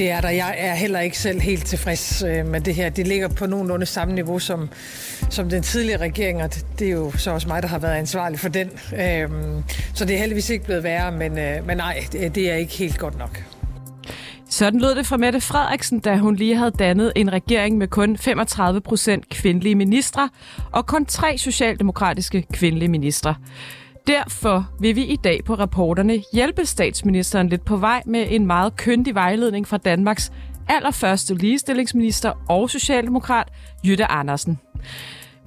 det er der. Jeg er heller ikke selv helt tilfreds øh, med det her. Det ligger på nogenlunde samme niveau som, som den tidligere regering, og det er jo så også mig, der har været ansvarlig for den. Øhm, så det er heldigvis ikke blevet værre, men, øh, men nej, det er ikke helt godt nok. Sådan lød det fra Mette Frederiksen, da hun lige havde dannet en regering med kun 35 procent kvindelige ministre og kun tre socialdemokratiske kvindelige ministre. Derfor vil vi i dag på rapporterne hjælpe statsministeren lidt på vej med en meget køndig vejledning fra Danmarks allerførste ligestillingsminister og socialdemokrat, Jytte Andersen.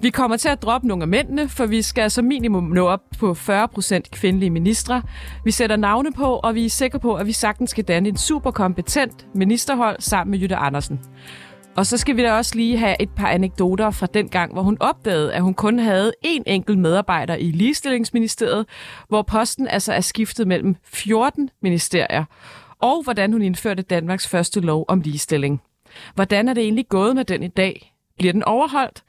Vi kommer til at droppe nogle af mændene, for vi skal som minimum nå op på 40% kvindelige ministre. Vi sætter navne på, og vi er sikre på, at vi sagtens skal danne en super kompetent ministerhold sammen med Jytte Andersen. Og så skal vi da også lige have et par anekdoter fra den gang, hvor hun opdagede, at hun kun havde én enkelt medarbejder i ligestillingsministeriet, hvor posten altså er skiftet mellem 14 ministerier, og hvordan hun indførte Danmarks første lov om ligestilling. Hvordan er det egentlig gået med den i dag? Bliver den overholdt?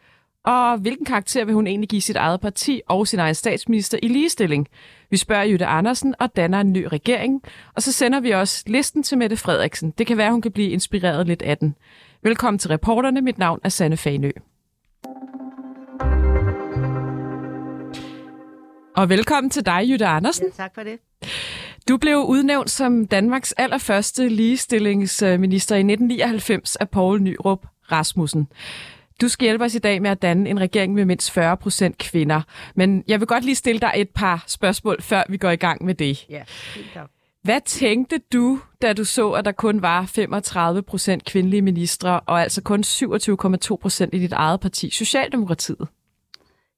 Og hvilken karakter vil hun egentlig give sit eget parti og sin egen statsminister i ligestilling? Vi spørger Jytte Andersen og danner en ny regering, og så sender vi også listen til Mette Frederiksen. Det kan være, hun kan blive inspireret lidt af den. Velkommen til reporterne. Mit navn er Sanne Fanø. Og velkommen til dig, Jytte Andersen. Ja, tak for det. Du blev udnævnt som Danmarks allerførste ligestillingsminister i 1999 af Poul Nyrup Rasmussen. Du skal hjælpe os i dag med at danne en regering med mindst 40 procent kvinder. Men jeg vil godt lige stille dig et par spørgsmål, før vi går i gang med det. Ja, helt Hvad tænkte du, da du så, at der kun var 35 procent kvindelige ministre, og altså kun 27,2 procent i dit eget parti, Socialdemokratiet?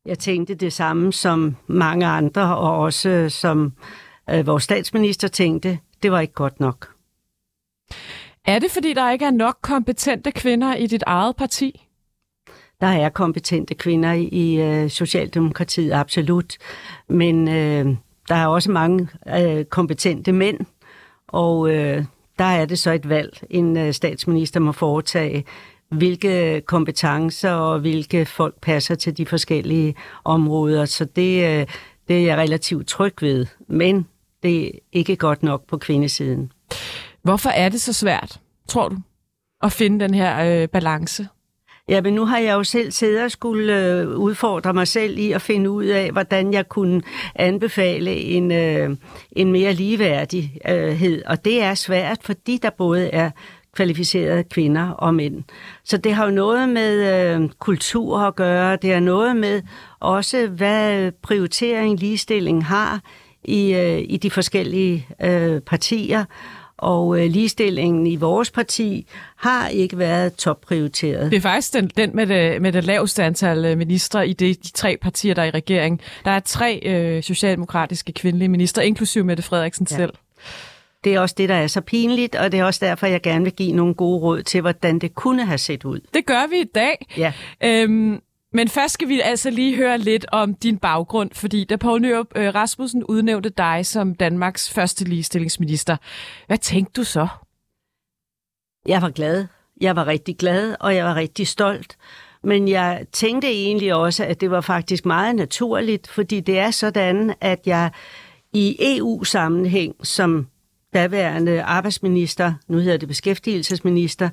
Jeg tænkte det samme som mange andre, og også som øh, vores statsminister tænkte. Det var ikke godt nok. Er det, fordi der ikke er nok kompetente kvinder i dit eget parti? Der er kompetente kvinder i øh, Socialdemokratiet, absolut. Men øh, der er også mange øh, kompetente mænd, og øh, der er det så et valg, en øh, statsminister må foretage, hvilke kompetencer og hvilke folk passer til de forskellige områder. Så det, øh, det er jeg relativt tryg ved, men det er ikke godt nok på kvindesiden. Hvorfor er det så svært, tror du, at finde den her øh, balance? Ja, men nu har jeg jo selv siddet og skulle øh, udfordre mig selv i at finde ud af, hvordan jeg kunne anbefale en, øh, en mere ligeværdighed. Øh, og det er svært, fordi der både er kvalificerede kvinder og mænd. Så det har jo noget med øh, kultur at gøre. Det har noget med også, hvad prioritering ligestilling har i, øh, i de forskellige øh, partier og øh, ligestillingen i vores parti har ikke været topprioriteret. Det er faktisk den, den med, det, med det laveste antal øh, ministre i det, de tre partier, der er i regering. Der er tre øh, socialdemokratiske kvindelige ministre, inklusive Mette Frederiksen ja. selv. Det er også det, der er så pinligt, og det er også derfor, jeg gerne vil give nogle gode råd til, hvordan det kunne have set ud. Det gør vi i dag. Ja. Øhm, men først skal vi altså lige høre lidt om din baggrund, fordi da Poul Nyrup øh, Rasmussen udnævnte dig som Danmarks første ligestillingsminister, hvad tænkte du så? Jeg var glad. Jeg var rigtig glad, og jeg var rigtig stolt. Men jeg tænkte egentlig også, at det var faktisk meget naturligt, fordi det er sådan, at jeg i EU-sammenhæng som daværende arbejdsminister, nu hedder det beskæftigelsesminister,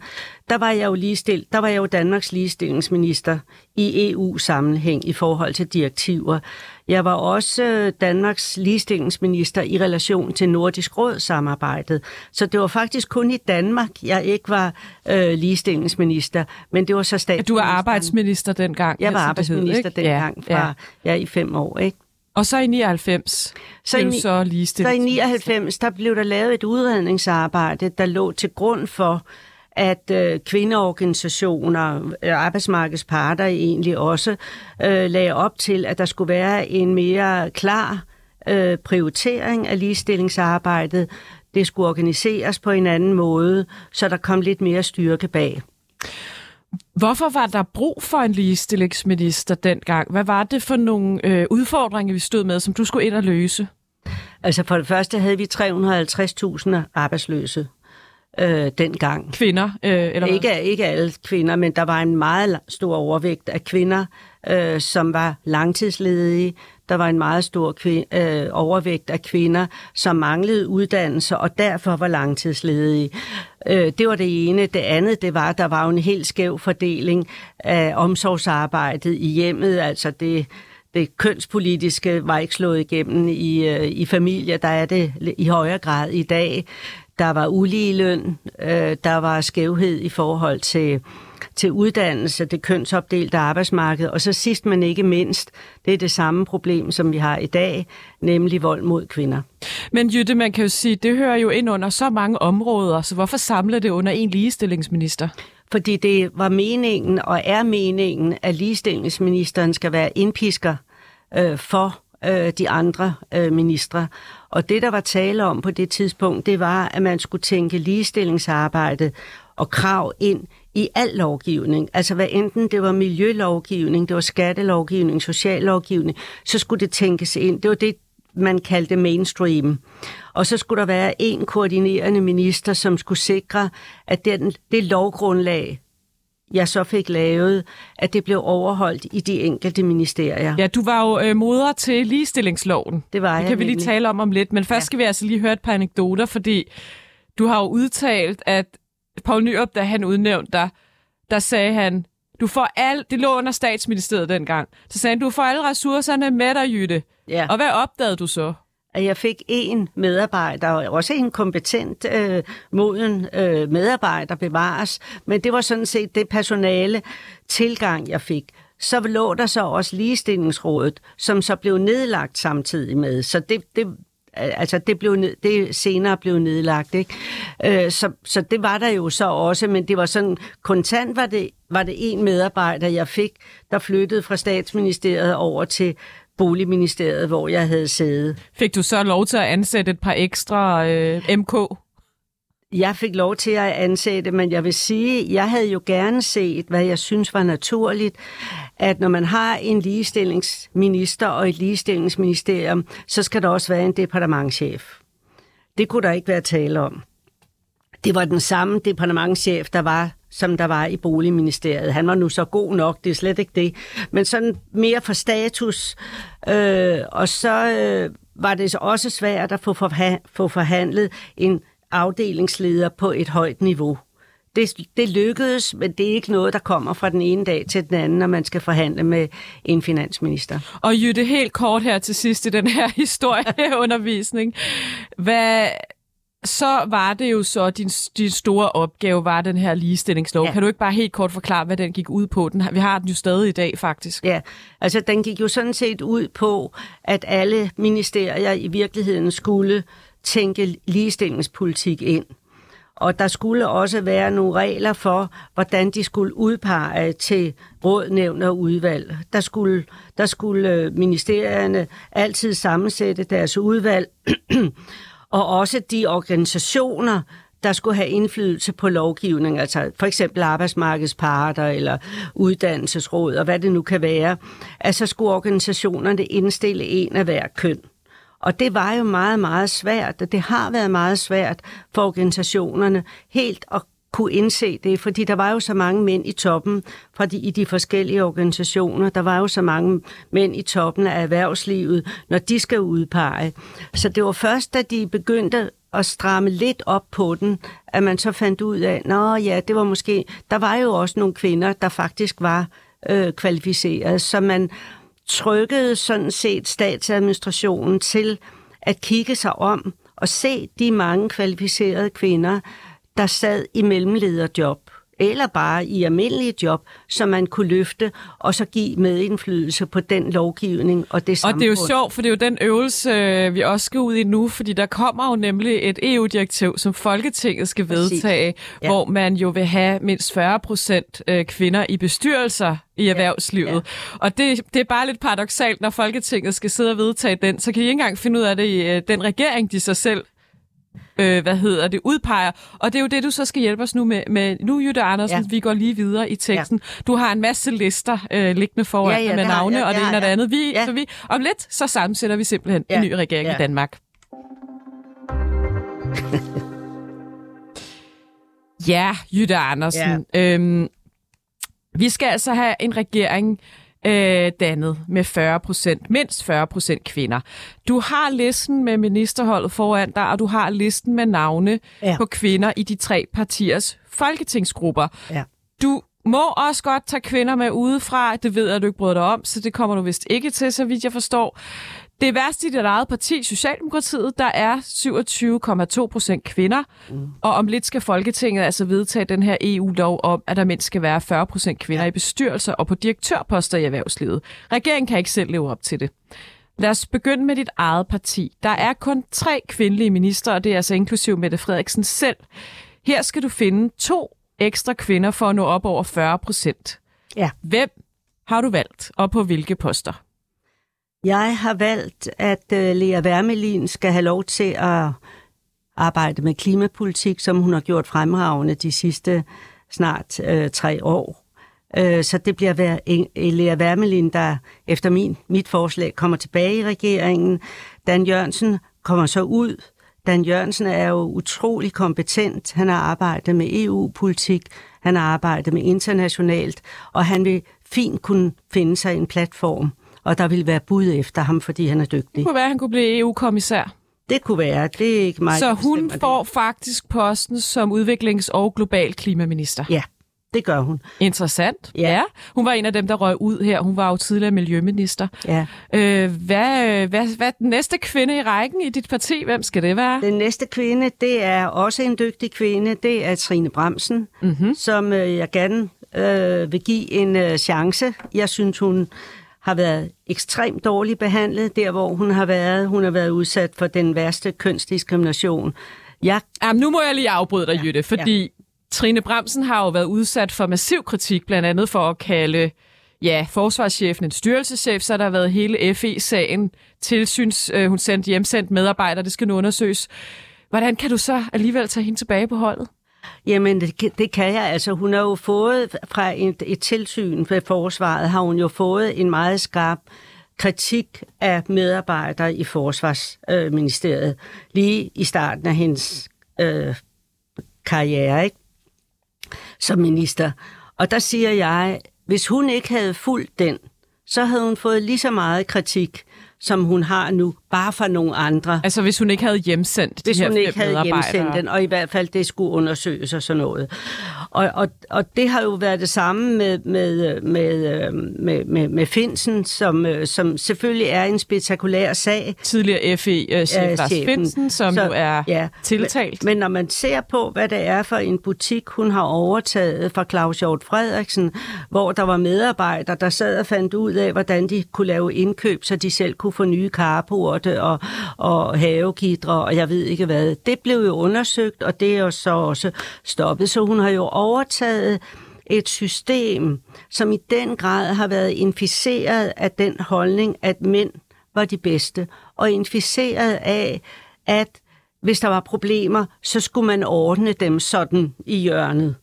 der var jeg jo ligestillet, der var jeg jo Danmarks ligestillingsminister i EU-sammenhæng i forhold til direktiver. Jeg var også Danmarks ligestillingsminister i relation til Nordisk Råd-samarbejdet. Så det var faktisk kun i Danmark, jeg ikke var øh, ligestillingsminister, men det var så statsminister. Du var arbejdsminister dengang. Jeg var arbejdsminister dengang fra ja. ja, i fem år, ikke? Og så i 99 så blev i, så ligestillet. Så i 99, der blev der lavet et udredningsarbejde, der lå til grund for, at øh, kvindeorganisationer, øh, arbejdsmarkedsparter egentlig også øh, lagde op til, at der skulle være en mere klar øh, prioritering af ligestillingsarbejdet. Det skulle organiseres på en anden måde, så der kom lidt mere styrke bag. Hvorfor var der brug for en ligestillingsminister dengang? Hvad var det for nogle øh, udfordringer, vi stod med, som du skulle ind og løse? Altså for det første havde vi 350.000 arbejdsløse øh, dengang. Kvinder? Øh, eller ikke, ikke alle kvinder, men der var en meget stor overvægt af kvinder øh, som var langtidsledige. Der var en meget stor kvi- øh, overvægt af kvinder, som manglede uddannelse og derfor var langtidsledige. Øh, det var det ene. Det andet, det var, at der var en helt skæv fordeling af omsorgsarbejdet i hjemmet, altså det det kønspolitiske var ikke slået igennem i, øh, i familier. Der er det i højere grad i dag. Der var ulige løn, øh, der var skævhed i forhold til, til uddannelse, det kønsopdelte arbejdsmarked, og så sidst men ikke mindst, det er det samme problem, som vi har i dag, nemlig vold mod kvinder. Men Jytte, man kan jo sige, det hører jo ind under så mange områder, så hvorfor samle det under en ligestillingsminister? Fordi det var meningen og er meningen, at ligestillingsministeren skal være indpisker øh, for øh, de andre øh, ministre. Og det, der var tale om på det tidspunkt, det var, at man skulle tænke ligestillingsarbejdet og krav ind i al lovgivning. Altså hvad enten det var miljølovgivning, det var skattelovgivning, sociallovgivning, så skulle det tænkes ind. Det var det, man kaldte mainstream. Og så skulle der være en koordinerende minister, som skulle sikre, at den, det lovgrundlag, jeg så fik lavet, at det blev overholdt i de enkelte ministerier. Ja, du var jo øh, moder til ligestillingsloven. Det var det jeg kan vi lige tale om om lidt, men først ja. skal vi altså lige høre et par anekdoter, fordi du har jo udtalt, at Poul Nyrup, da han udnævnte dig, der sagde han, du får al, det lå under statsministeriet dengang, så sagde han, du får alle ressourcerne med dig, Jytte. Ja. Og hvad opdagede du så? at jeg fik en medarbejder, og også en kompetent, øh, moden øh, medarbejder bevares, men det var sådan set det personale tilgang, jeg fik. Så lå der så også ligestillingsrådet, som så blev nedlagt samtidig med. Så det, det, altså det, blev ned, det senere blev nedlagt. Ikke? Øh, så, så det var der jo så også, men det var sådan, kontant var det, var det en medarbejder, jeg fik, der flyttede fra statsministeriet over til Boligministeriet, hvor jeg havde sæde. Fik du så lov til at ansætte et par ekstra øh, MK? Jeg fik lov til at ansætte, men jeg vil sige, jeg havde jo gerne set, hvad jeg synes var naturligt, at når man har en ligestillingsminister og et ligestillingsministerium, så skal der også være en departementchef. Det kunne der ikke være tale om. Det var den samme departementchef, der var som der var i Boligministeriet. Han var nu så god nok, det er slet ikke det. Men sådan mere for status. Øh, og så øh, var det så også svært at få, forha- få forhandlet en afdelingsleder på et højt niveau. Det, det lykkedes, men det er ikke noget, der kommer fra den ene dag til den anden, når man skal forhandle med en finansminister. Og Jytte, helt kort her til sidst i den her historieundervisning. Hvad, så var det jo så, din, din store opgave var den her ligestillingslov. Ja. Kan du ikke bare helt kort forklare, hvad den gik ud på? Den, vi har den jo stadig i dag, faktisk. Ja, altså den gik jo sådan set ud på, at alle ministerier i virkeligheden skulle tænke ligestillingspolitik ind. Og der skulle også være nogle regler for, hvordan de skulle udpege til råd, nævn og udvalg. Der skulle, der skulle øh, ministerierne altid sammensætte deres udvalg, og også de organisationer, der skulle have indflydelse på lovgivning, altså for eksempel arbejdsmarkedsparter eller uddannelsesråd og hvad det nu kan være, altså skulle organisationerne indstille en af hver køn. Og det var jo meget, meget svært, og det har været meget svært for organisationerne helt at kunne indse det, fordi der var jo så mange mænd i toppen fra de, i de forskellige organisationer. Der var jo så mange mænd i toppen af erhvervslivet, når de skal udpege. Så det var først, da de begyndte at stramme lidt op på den, at man så fandt ud af, nå ja, det var måske, der var jo også nogle kvinder, der faktisk var øh, kvalificeret, så man trykkede sådan set statsadministrationen til at kigge sig om og se de mange kvalificerede kvinder, der sad i mellemlederjob eller bare i almindelige job, som man kunne løfte og så give medindflydelse på den lovgivning og det Og samfund. det er jo sjovt, for det er jo den øvelse, øh, vi også skal ud i nu, fordi der kommer jo nemlig et EU-direktiv, som Folketinget skal vedtage, ja. Ja. hvor man jo vil have mindst 40 procent øh, kvinder i bestyrelser i erhvervslivet. Ja. Og det, det er bare lidt paradoxalt, når Folketinget skal sidde og vedtage den, så kan de ikke engang finde ud af det i øh, den regering, de sig selv øh, hvad hedder det, udpeger. Og det er jo det, du så skal hjælpe os nu med. med nu, Jytte Andersen, ja. Vi går lige videre i teksten. Ja. Du har en masse lister øh, liggende foran Ja, ja, med navne jeg, og det ene og det andet. Vi, Ja. så vi, om lidt, så sammensætter vi simpelthen ja. En ny regering ja. Ja. i Danmark. Ja, Jytte Andersen. Ja. Øhm, vi skal altså have en regering øh, dannet med 40 procent, mindst 40 procent kvinder. Du har listen med ministerholdet foran dig, og du har listen med navne Ja. på kvinder i de tre partiers folketingsgrupper. Ja. Du må også godt tage kvinder med udefra. Det ved jeg, at du ikke bryder dig om, så det kommer du vist ikke til, så vidt jeg forstår. Det er værst i dit eget parti, Socialdemokratiet, der er 27,2 procent kvinder, mm. og om lidt skal Folketinget altså vedtage den her EU-lov om, at der mindst skal være 40 procent kvinder ja. i bestyrelser og på direktørposter i erhvervslivet. Regeringen kan ikke selv leve op til det. Lad os begynde med dit eget parti. Der er kun tre kvindelige minister, og det er altså inklusiv Mette Frederiksen selv. Her skal du finde to ekstra kvinder for at nå op over 40 procent. Ja. Hvem har du valgt, og på hvilke poster? Jeg har valgt, at øh, Lea Wermelin skal have lov til at arbejde med klimapolitik, som hun har gjort fremragende de sidste snart øh, tre år. Øh, så det bliver hver, en, Lea Wermelin, der efter min, mit forslag kommer tilbage i regeringen. Dan Jørgensen kommer så ud. Dan Jørgensen er jo utrolig kompetent. Han har arbejdet med EU-politik, han har arbejdet med internationalt, og han vil fint kunne finde sig en platform og der vil være bud efter ham, fordi han er dygtig. Det kunne være, at han kunne blive EU-kommissær. Det kunne være. Det er ikke mig, Så hun får faktisk posten som udviklings- og global klimaminister. Ja, det gør hun. Interessant. Ja. ja. Hun var en af dem, der røg ud her. Hun var jo tidligere miljøminister. Ja. Øh, hvad, hvad, hvad er den næste kvinde i rækken i dit parti? Hvem skal det være? Den næste kvinde, det er også en dygtig kvinde. Det er Trine Bremsen, Mm-hmm. som øh, jeg gerne øh, vil give en øh, chance. Jeg synes, hun har været ekstremt dårligt behandlet, der hvor hun har været. Hun har været udsat for den værste kønsdiskrimination. Jeg, Jamen, nu må jeg lige afbryde dig, ja. Jytte, fordi ja. Trine Bremsen har jo været udsat for massiv kritik, blandt andet for at kalde ja, forsvarschefen en styrelseschef, så har der været hele FE-sagen, tilsyns, øh, hun sendte hjemsendt medarbejdere, det skal nu undersøges. Hvordan kan du så alligevel tage hende tilbage på holdet? Jamen, det, det kan jeg. Altså, hun har jo fået fra et, et tilsyn ved forsvaret, har hun jo fået en meget skarp kritik af medarbejdere i Forsvarsministeriet, øh, lige i starten af hendes øh, karriere, ikke? Som minister. Og der siger jeg, hvis hun ikke havde fulgt den, så havde hun fået lige så meget kritik, som hun har nu, bare fra nogle andre. Altså, hvis hun ikke havde hjemsendt Hvis de her hun ikke havde hjemsendt den, og i hvert fald det skulle undersøges og sådan noget. Og, og, og det har jo været det samme med, med, med, øh, med, med, med Finsen, som, øh, som selvfølgelig er en spektakulær sag. Tidligere FE-chef Lars chefen. Finsen, som Så- jo er ja. tiltalt. Men, men når man ser på, hvad det er for en butik, hun har overtaget fra Claus Hjort Frederiksen, hvor der var medarbejdere, der sad og fandt ud af, hvordan de kunne lave indkøb, så de selv kunne få nye carporte og, og havekidre, og jeg ved ikke hvad. Det blev jo undersøgt, og det er jo så også stoppet. Så hun har jo overtaget et system, som i den grad har været inficeret af den holdning, at mænd var de bedste, og inficeret af, at hvis der var problemer, så skulle man ordne dem sådan i hjørnet.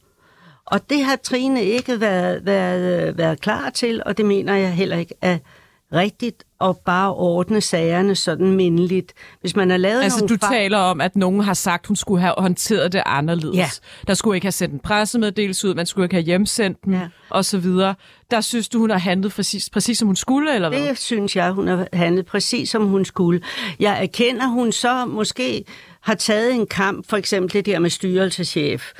Og det har Trine ikke været, været, været klar til, og det mener jeg heller ikke er rigtigt at bare ordne sagerne sådan mindeligt. Hvis man har lavet Altså, nogle du fejl- taler om, at nogen har sagt, hun skulle have håndteret det anderledes. Ja. Der skulle ikke have sendt en pressemeddelelse ud, man skulle ikke have hjemsendt Ja. ja. og så videre. Der synes du, hun har handlet præcis, præcis som hun skulle, eller hvad? Det synes jeg, hun har handlet præcis som hun skulle. Jeg erkender, hun så måske har taget en kamp, for eksempel det der med styrelseschef,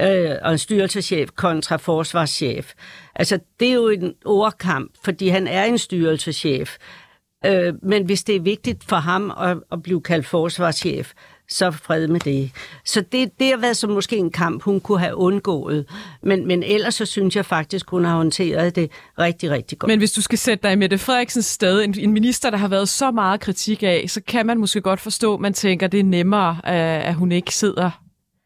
øh, og en styrelseschef kontra forsvarschef. Altså, det er jo en ordkamp, fordi han er en styrelseschef. Øh, men hvis det er vigtigt for ham at, at blive kaldt forsvarschef, så fred med det. Så det, det har været som måske en kamp, hun kunne have undgået. Men, men ellers så synes jeg faktisk, hun har håndteret det rigtig, rigtig godt. Men hvis du skal sætte dig i Mette Frederiksens sted, en, en minister, der har været så meget kritik af, så kan man måske godt forstå, at man tænker, det er nemmere, øh, at hun ikke sidder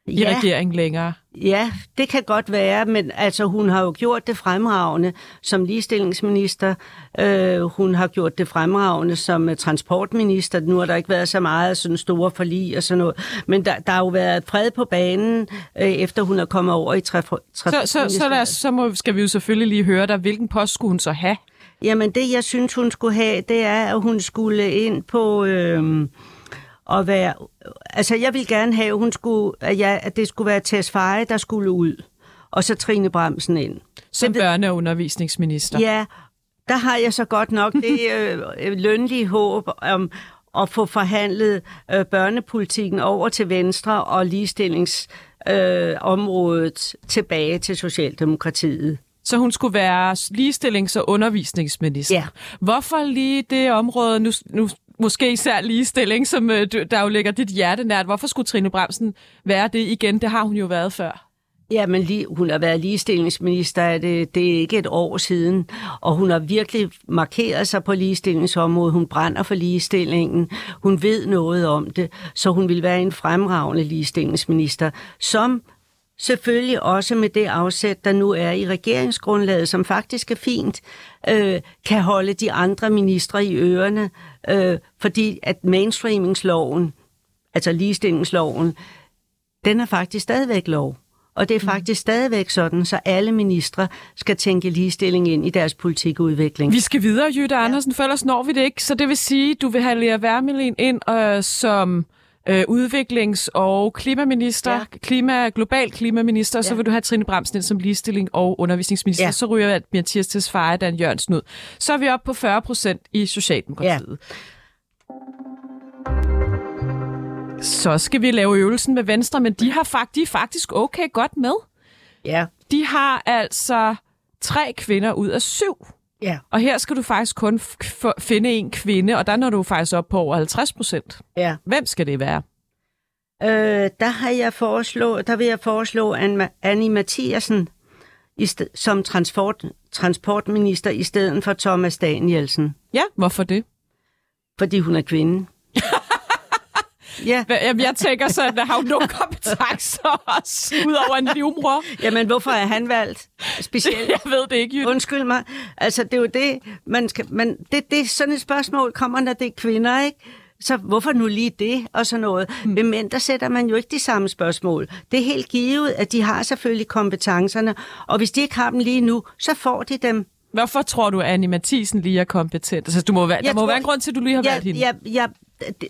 i Ja. regeringen længere. Ja, det kan godt være, men altså hun har jo gjort det fremragende som ligestillingsminister. Øh, hun har gjort det fremragende som øh, transportminister. Nu har der ikke været så meget sådan store forlig og sådan noget. Men der, der har jo været fred på banen, øh, efter hun er kommet over i traf- Så, så, så, lad os, så må, skal vi jo selvfølgelig lige høre dig, hvilken post skulle hun så have? Jamen det, jeg synes, hun skulle have, det er, at hun skulle ind på... Øh, at være, altså jeg vil gerne have, hun skulle, at, jeg, at det skulle være Tess Feje, der skulle ud, og så Trine Bremsen ind. Som Det ved- børne- og undervisningsminister. Ja, der har jeg så godt nok det øh, lønlige håb om at få forhandlet øh, børnepolitikken over til Venstre og ligestillingsområdet øh, tilbage til Socialdemokratiet. Så hun skulle være ligestillings- og undervisningsminister. Ja. Hvorfor lige det område, nu, nu måske især ligestilling, som øh, der jo ligger dit hjerte nært. Hvorfor skulle Trine Bremsen være det igen? Det har hun jo været før. Ja, men lige, hun har været ligestillingsminister, det, det er ikke et år siden, og hun har virkelig markeret sig på ligestillingsområdet. Hun brænder for ligestillingen. Hun ved noget om det, så hun vil være en fremragende ligestillingsminister, som selvfølgelig også med det afsæt, der nu er i regeringsgrundlaget, som faktisk er fint, øh, kan holde de andre ministre i ørerne, øh, fordi at mainstreamingsloven, altså ligestillingsloven, den er faktisk stadigvæk lov. Og det er faktisk stadigvæk sådan, så alle ministre skal tænke ligestilling ind i deres politikudvikling. Vi skal videre, Jytte Andersen, for ellers når vi det ikke. Så det vil sige, du vil have Lea Wermelin ind øh, som øh, udviklings- og klimaminister, ja. Ja. klima, global klimaminister, og så Ja. vil du have Trine Bremsen ind som ligestilling og undervisningsminister. Ja. Så ryger Mathias Tesfaye Dan Jørgensen ud. Så er vi oppe på 40 procent i Socialdemokratiet. Så skal vi lave øvelsen med Venstre, men de har fakt, de er faktisk okay godt med. Ja, De har altså tre kvinder ud af syv. Ja, Og her skal du faktisk kun finde en kvinde, og der når du faktisk op på over 50 procent. ja. Hvem skal det være? Øh, der, har jeg foreslå, der vil jeg foreslå Anne- Annie Mathiasen som transport, transportminister i stedet for Thomas Danielsen, Ja, hvorfor det? fordi hun er kvinde. ja, Jamen, jeg tænker så, at der har jo nogle kompetencer også, udover en livmor. jamen hvorfor er han valgt specielt? Jeg ved det ikke, Jytte. Undskyld mig. Altså, det er jo det, man skal... Man, det, det, sådan et spørgsmål kommer, når det er kvinder, ikke? Så hvorfor nu lige det og sådan noget? Mm. Ved mænd, der sætter man jo ikke de samme spørgsmål. Det er helt givet, at de har selvfølgelig kompetencerne, og hvis de ikke har dem lige nu, så får de dem. Hvorfor tror du, at Annie Mathisen lige er kompetent? Altså, du må være, der Jeg må tror- være en grund til, at du lige har valgt Jeg, hende. jeg, jeg,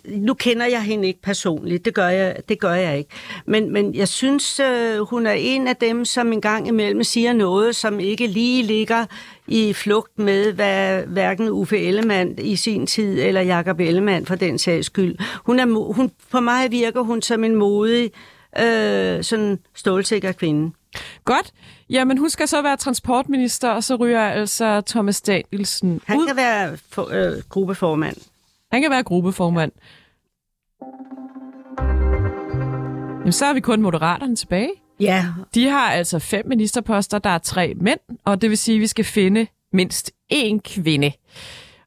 nu kender jeg hende ikke personligt, det gør jeg, det gør jeg ikke. Men, men jeg synes, øh, hun er en af dem, som en gang imellem siger noget, som ikke lige ligger i flugt med, hvad hverken Uffe Ellemann i sin tid, eller Jakob Ellemann for den sags skyld. Hun er, hun, på mig virker hun som en modig, øh, sådan stålsikker kvinde. Godt. Jamen, hun skal så være transportminister, og så ryger altså Thomas Danielsen Han ud. kan være for, øh, gruppeformand. Han kan være gruppeformand. Jamen, så har vi kun moderaterne tilbage. Ja, De har altså fem ministerposter, der er tre mænd, og det vil sige, at vi skal finde mindst én kvinde.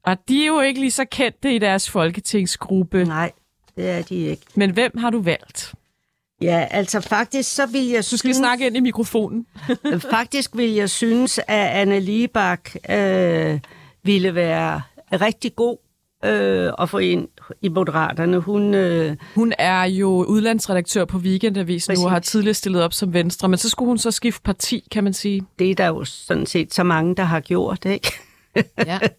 Og de er jo ikke lige så kendte i deres folketingsgruppe. nej, det er de ikke. Men hvem har du valgt? Ja, altså faktisk så vil jeg Du skal snakke ind i mikrofonen. Faktisk vil jeg synes, at Anna Libak øh, ville være rigtig god øh, at få ind i Moderaterne. Hun, øh, Hun er jo udlandsredaktør på Weekendavisen nu og har Præcis. tidligere stillet op som Venstre, men så skulle hun så skifte parti, kan man sige. det er der jo sådan set så mange, der har gjort, ikke? Ja.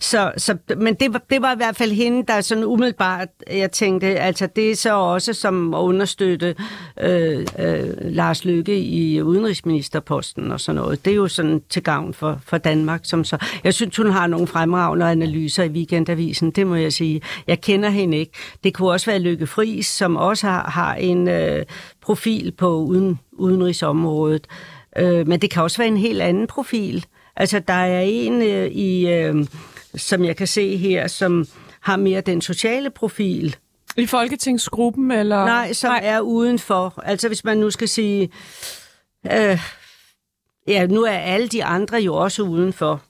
Så, så, men det var, det var i hvert fald hende, der sådan umiddelbart, jeg tænkte, altså det er så også som at understøtte øh, øh, Lars Lykke i udenrigsministerposten og sådan noget. Det er jo sådan til gavn for, for Danmark. Som så. Jeg synes, hun har nogle fremragende analyser i Weekendavisen, det må jeg sige. Jeg kender hende ikke. Det kunne også være Lykke Friis, som også har, har en øh, profil på uden, udenrigsområdet. Øh, men det kan også være en helt anden profil. Altså, der er en øh, i, øh, som jeg kan se her, som har mere den sociale profil. I Folketingsgruppen, eller? Nej, som Nej. er udenfor. Altså, hvis man nu skal sige... Øh, ja, nu er alle de andre jo også udenfor.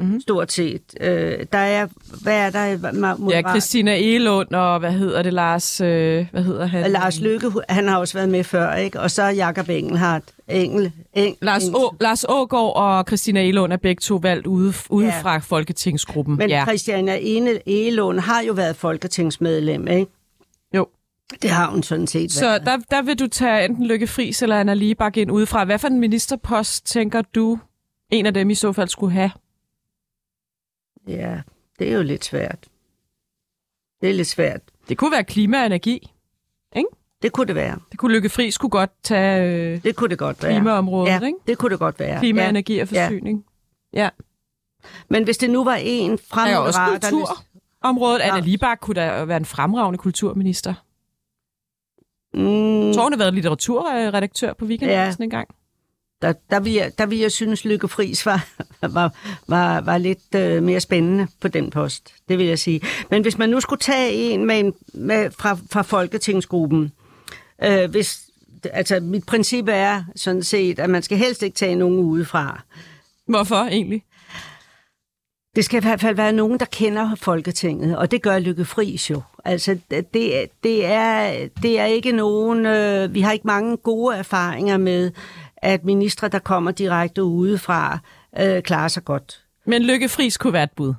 Mm-hmm. Stort set. Øh, der er... Hvad er der? Ma- Ja, Christina Elund og hvad hedder det, Lars... Øh, hvad hedder han? Lars Lykke, han har også været med før, ikke? Og så Jakob Engelhardt. Engel, Engel, Lars, Å, Lars Ågaard og Christina Elund er begge to valgt ude, ude Ja. fra Folketingsgruppen. Men ja. Christiana Egelund har jo været folketingsmedlem, ikke? Jo. Det har hun sådan set Så der, der vil du tage enten Lykke Friis eller Anna Libak ind udefra. Hvad for en ministerpost tænker du, en af dem i så fald skulle have? Ja, det er jo lidt svært. Det er lidt svært. Det kunne være klima og energi. Det kunne det være. Det kunne Lykke Friis kunne godt tage øh, Det kunne det godt være. klimaområdet, ja, ikke? det kunne det godt være. Klima, ja. energi og forsyning. Ja. Men hvis det nu var en fra Der er også kulturområdet. Ja. Anna Libak kunne da være en fremragende kulturminister. Mm, Jeg tror, hun har været litteraturredaktør på Weekendavisen ja. en gang. Der, der, vil jeg, der vil jeg synes, Lykke Friis var, var, var, var lidt øh, mere spændende på den post. Det vil jeg sige. Men hvis man nu skulle tage en med, med fra, fra Folketingsgruppen, øh, hvis, altså mit princip er sådan set, at man skal helst ikke tage nogen udefra. Hvorfor egentlig? Det skal i hvert fald være nogen, der kender Folketinget, og det gør Lykke Friis jo. Altså, det, det, er, det er ikke nogen... Øh, vi har ikke mange gode erfaringer med, at ministre, der kommer direkte udefra, øh, klarer sig godt. Men Lykke Friis kunne være et bud.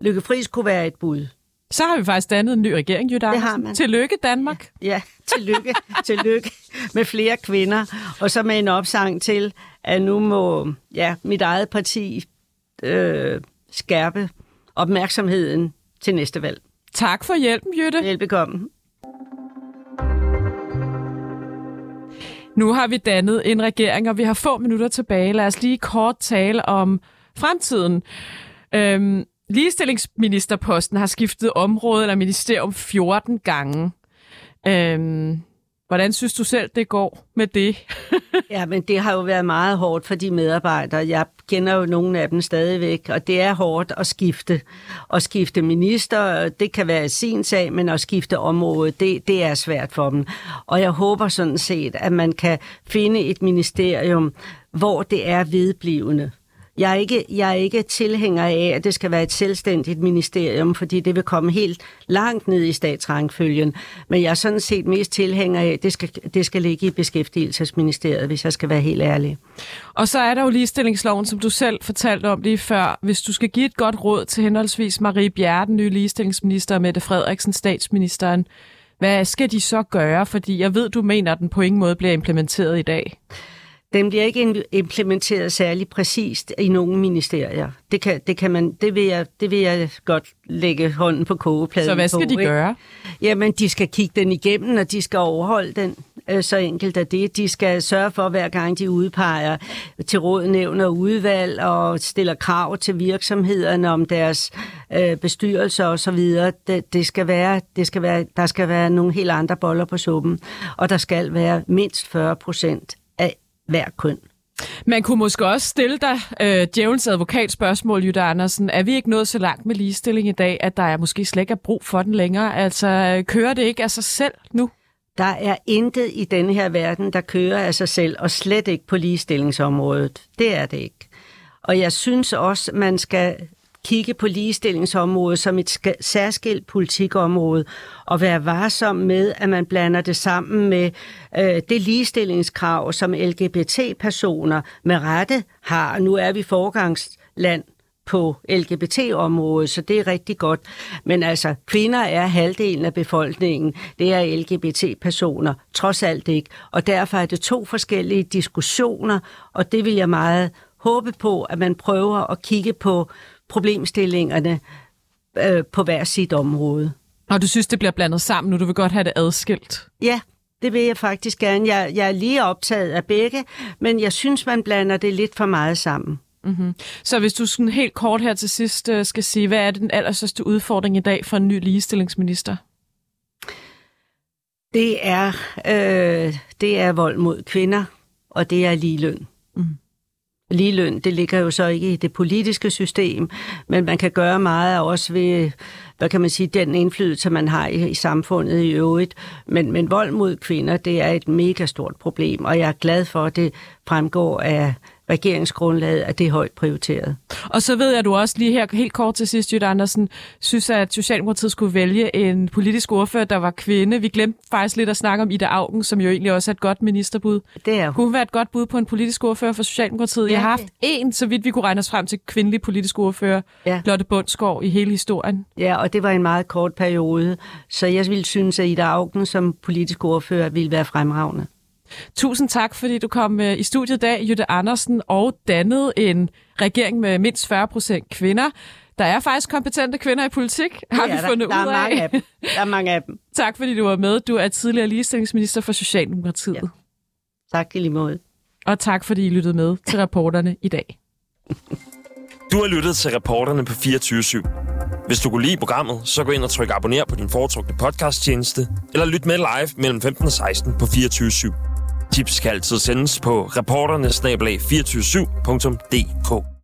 Lykke Friis kunne være et bud. Så har vi faktisk dannet en ny regering, Jytte Det har man. Tillykke, Danmark. Ja, tillykke, tillykke med flere kvinder, og så med en opsang til, at nu må ja, mit eget parti øh, skærpe opmærksomheden til næste valg. Tak for hjælpen, Jytte. Velbekomme. Nu har vi dannet en regering, og vi har få minutter tilbage. Lad os lige kort tale om fremtiden. Øhm, ligestillingsministerposten har skiftet område eller ministerium 14 gange. Øhm, hvordan synes du selv, det går med det? Ja, men det har jo været meget hårdt for de medarbejdere. Jeg kender jo nogle af dem stadigvæk, og det er hårdt at skifte. At skifte minister, det kan være sin sag, men at skifte område, det, det er svært for dem. Og jeg håber sådan set, at man kan finde et ministerium, hvor det er vedblivende. Jeg er, ikke, jeg er ikke tilhænger af, at det skal være et selvstændigt ministerium, fordi det vil komme helt langt ned i statsrangfølgen. Men jeg er sådan set mest tilhænger af, at det skal, det skal ligge i Beskæftigelsesministeriet, hvis jeg skal være helt ærlig. Og så er der jo ligestillingsloven, som du selv fortalte om lige før. Hvis du skal give et godt råd til henholdsvis Marie Bjerre, den nye ligestillingsminister, og Mette Frederiksen, statsministeren, hvad skal de så gøre? Fordi jeg ved, du mener, at den på ingen måde bliver implementeret i dag. Den bliver ikke im- implementeret særlig præcist i nogle ministerier. Det, kan, det, kan man, det, vil jeg, det vil jeg godt lægge hånden på kogepladen Så hvad på, skal de ikke? gøre? Jamen, de skal kigge den igennem, og de skal overholde den. Øh, Så enkelt er det. De skal sørge for, hver gang de udpeger til råd, nævn og udvalg, og stiller krav til virksomhederne om deres øh, bestyrelser og så videre. Det, det skal være, det skal være, der skal være nogle helt andre boller på suppen, og der skal være mindst 40 procent hver køn. Man kunne måske også stille dig øh, djævelens advokatspørgsmål, Jytte Andersen. Er vi ikke nået så langt med ligestilling i dag, at der er måske slet ikke er brug for den længere? Altså, øh, kører det ikke af sig selv nu? Der er intet i denne her verden, der kører af sig selv, og slet ikke på ligestillingsområdet. Det er det ikke. Og jeg synes også, man skal kigge på ligestillingsområdet som et særskilt politikområde, og være varsom med, at man blander det sammen med øh, det ligestillingskrav, som LGBT-personer med rette har. Nu er vi forgangsland på LGBT-området, så det er rigtig godt. Men altså, kvinder er halvdelen af befolkningen. Det er LGBT-personer, trods alt ikke. Og derfor er det to forskellige diskussioner, og det vil jeg meget håbe på, at man prøver at kigge på problemstillingerne øh, på hver sit område. Og du synes, det bliver blandet sammen nu? Du vil godt have det adskilt? Ja, det vil jeg faktisk gerne. Jeg, jeg er lige optaget af begge, men jeg synes, man blander det lidt for meget sammen. Så hvis du sådan helt kort her til sidst øh, skal sige, hvad er den allerstørste udfordring i dag for en ny ligestillingsminister? Det er, øh, det er vold mod kvinder, og det er ligeløn. Mm. Ligeløn, det ligger jo så ikke i det politiske system, men man kan gøre meget også ved, hvad kan man sige, den indflydelse, man har i, i samfundet i øvrigt. Men, men vold mod kvinder, det er et mega stort problem, og jeg er glad for, at det fremgår af regeringsgrundlaget, at det er højt prioriteret. Og så ved jeg, at du også lige her helt kort til sidst, Jytte Andersen, synes, at Socialdemokratiet skulle vælge en politisk ordfører, der var kvinde. Vi glemte faktisk lidt at snakke om Ida Augen, som jo egentlig også er et godt ministerbud. Det er hun. Kunne hun være et godt bud på en politisk ordfører for Socialdemokratiet? Ja, Jeg har haft en, så vidt vi kunne regne os frem til, kvindelig politisk ordfører, Ja. Lotte Bundsgaard, i hele historien. Ja, og det var en meget kort periode, så jeg ville synes, at Ida Augen som politisk ordfører ville være fremragende. Tusind tak, fordi du kom øh, i studiet i dag, Jytte Andersen, og dannede en regering med mindst 40 procent kvinder. Der er faktisk kompetente kvinder i politik, har Det vi er der. fundet der ud er mange af. af dem. Der er mange af dem. tak fordi du var med. Du er tidligere ligestillingsminister for Socialdemokratiet. Ja. Tak i lige måde. Og tak fordi I lyttede med til reporterne i dag. Du Du har lyttet til reporterne på 24 /7. Hvis du kunne lide programmet, så gå ind og tryk abonner på din foretrukne podcasttjeneste, eller lyt med live mellem 15 og 16 på 24 /7. Tips kan altid sendes på reporternesnablag247.dk.